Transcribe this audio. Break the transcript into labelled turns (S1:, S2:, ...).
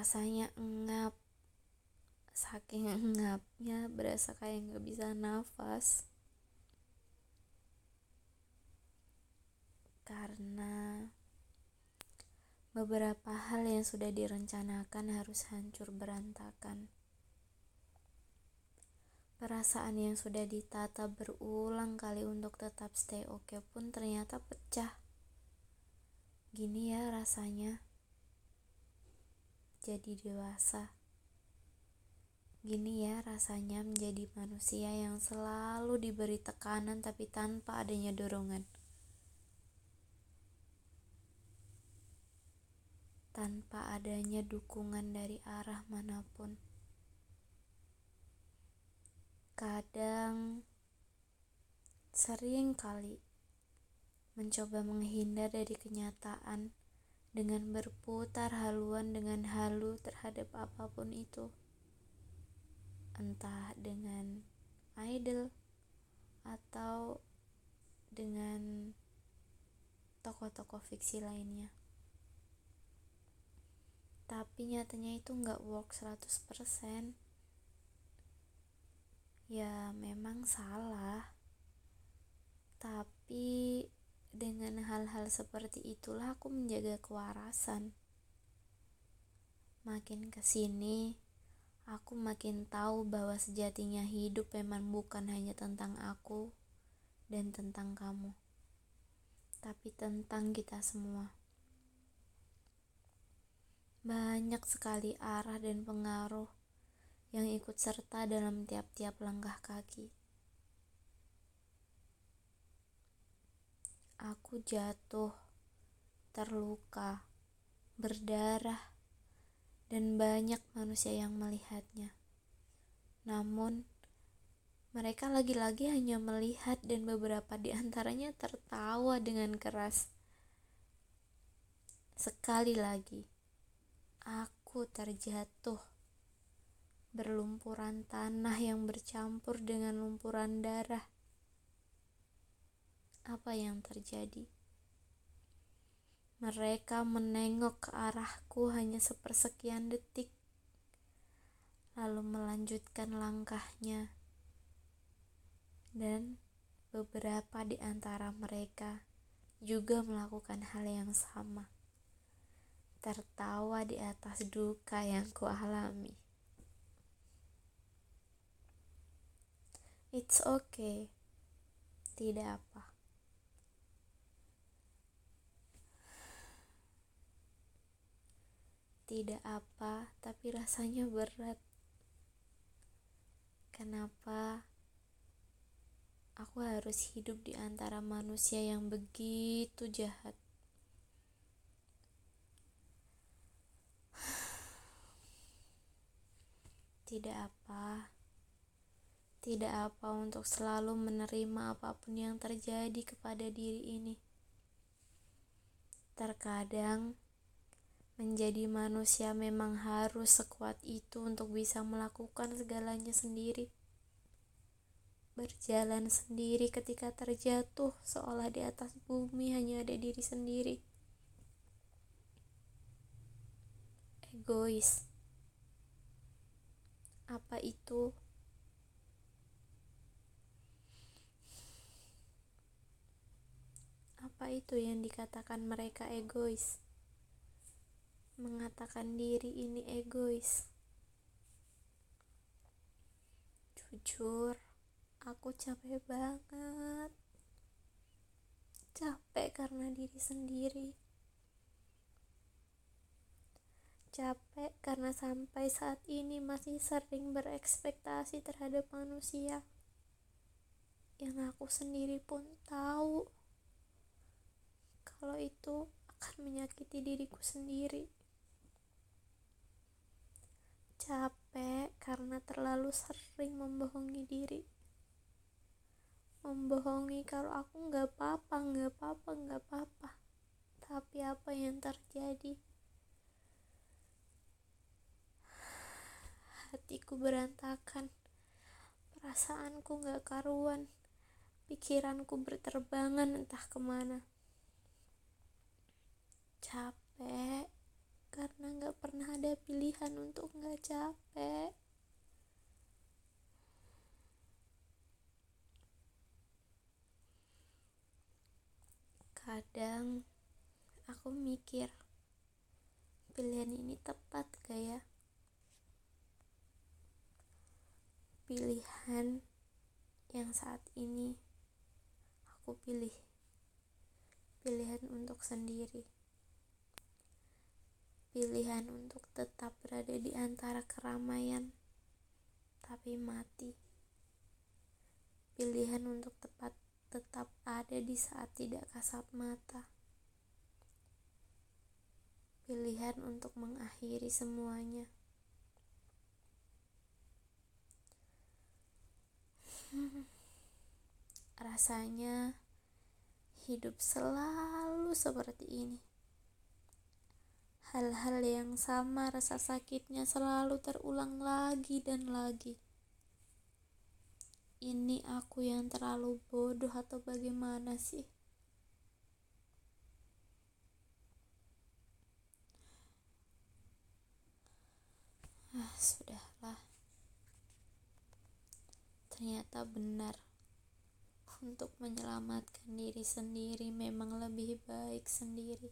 S1: rasanya engap saking engapnya berasa kayak nggak bisa nafas. Karena beberapa hal yang sudah direncanakan harus hancur berantakan. Perasaan yang sudah ditata berulang kali untuk tetap stay oke okay pun ternyata pecah. Gini ya rasanya jadi dewasa. Gini ya rasanya menjadi manusia yang selalu diberi tekanan tapi tanpa adanya dorongan. Tanpa adanya dukungan dari arah mana pun. Kadang sering kali mencoba menghindar dari kenyataan dengan berputar haluan dengan halu terhadap apa pun itu. Entah dengan idol atau dengan tokoh-tokoh fiksi lainnya. Tapi nyatanya itu nggak work 100%. Ya memang salah. Tapi dengan hal-hal seperti itulah aku menjaga kewarasan. Makin ke sini, aku makin tahu bahwa sejatinya hidup memang bukan hanya tentang aku dan tentang kamu, tapi tentang kita semua. Banyak sekali arah dan pengaruh yang ikut serta dalam tiap-tiap langkah kaki. Aku jatuh, terluka, berdarah, dan banyak manusia yang melihatnya. Namun, mereka lagi-lagi hanya melihat dan beberapa di antaranya tertawa dengan keras. Sekali lagi, aku terjatuh. Berlumpuran tanah yang bercampur dengan lumpuran darah apa yang terjadi. Mereka menengok ke arahku hanya sepersekian detik, lalu melanjutkan langkahnya, dan beberapa di antara mereka juga melakukan hal yang sama, tertawa di atas duka yang kualami. It's okay, tidak apa. Tidak apa, tapi rasanya berat. Kenapa aku harus hidup di antara manusia yang begitu jahat? Tidak apa, tidak apa untuk selalu menerima apa pun yang terjadi kepada diri ini. Terkadang Menjadi manusia memang harus sekuat itu untuk bisa melakukan segalanya sendiri. Berjalan sendiri ketika terjatuh, seolah di atas bumi hanya ada diri sendiri. Egois. Apa itu? Apa itu yang dikatakan mereka egois? Mengatakan diri ini egois. Jujur, aku capek banget. Capek karena diri sendiri. Capek karena sampai saat ini masih sering berekspektasi terhadap manusia yang aku sendiri pun tahu kalau itu akan menyakiti diriku sendiri capek karena terlalu sering membohongi diri. Membohongi kalau aku nggak apa-apa nggak apa-apa nggak apa-apa. Tapi apa yang terjadi? Hatiku berantakan. Perasaanku nggak karuan. Pikiranku berterbangan entah ke mana. Capek karena gak pernah ada pilihan untuk gak capek. Kadang aku mikir, pilihan ini tepat gak ya? Pilihan yang saat ini aku pilih pilihan untuk sendiri pilihan untuk tetap berada di antara keramaian tapi mati. Pilihan untuk tepat tetap ada di saat tidak kasat mata. Pilihan untuk mengakhiri semuanya. Rasanya hidup selalu seperti ini. Hal-hal yang sama rasa sakitnya selalu terulang lagi dan lagi. Ini aku yang terlalu bodoh atau bagaimana sih? Ah, sudahlah. Ternyata benar untuk menyelamatkan diri sendiri memang lebih baik sendiri.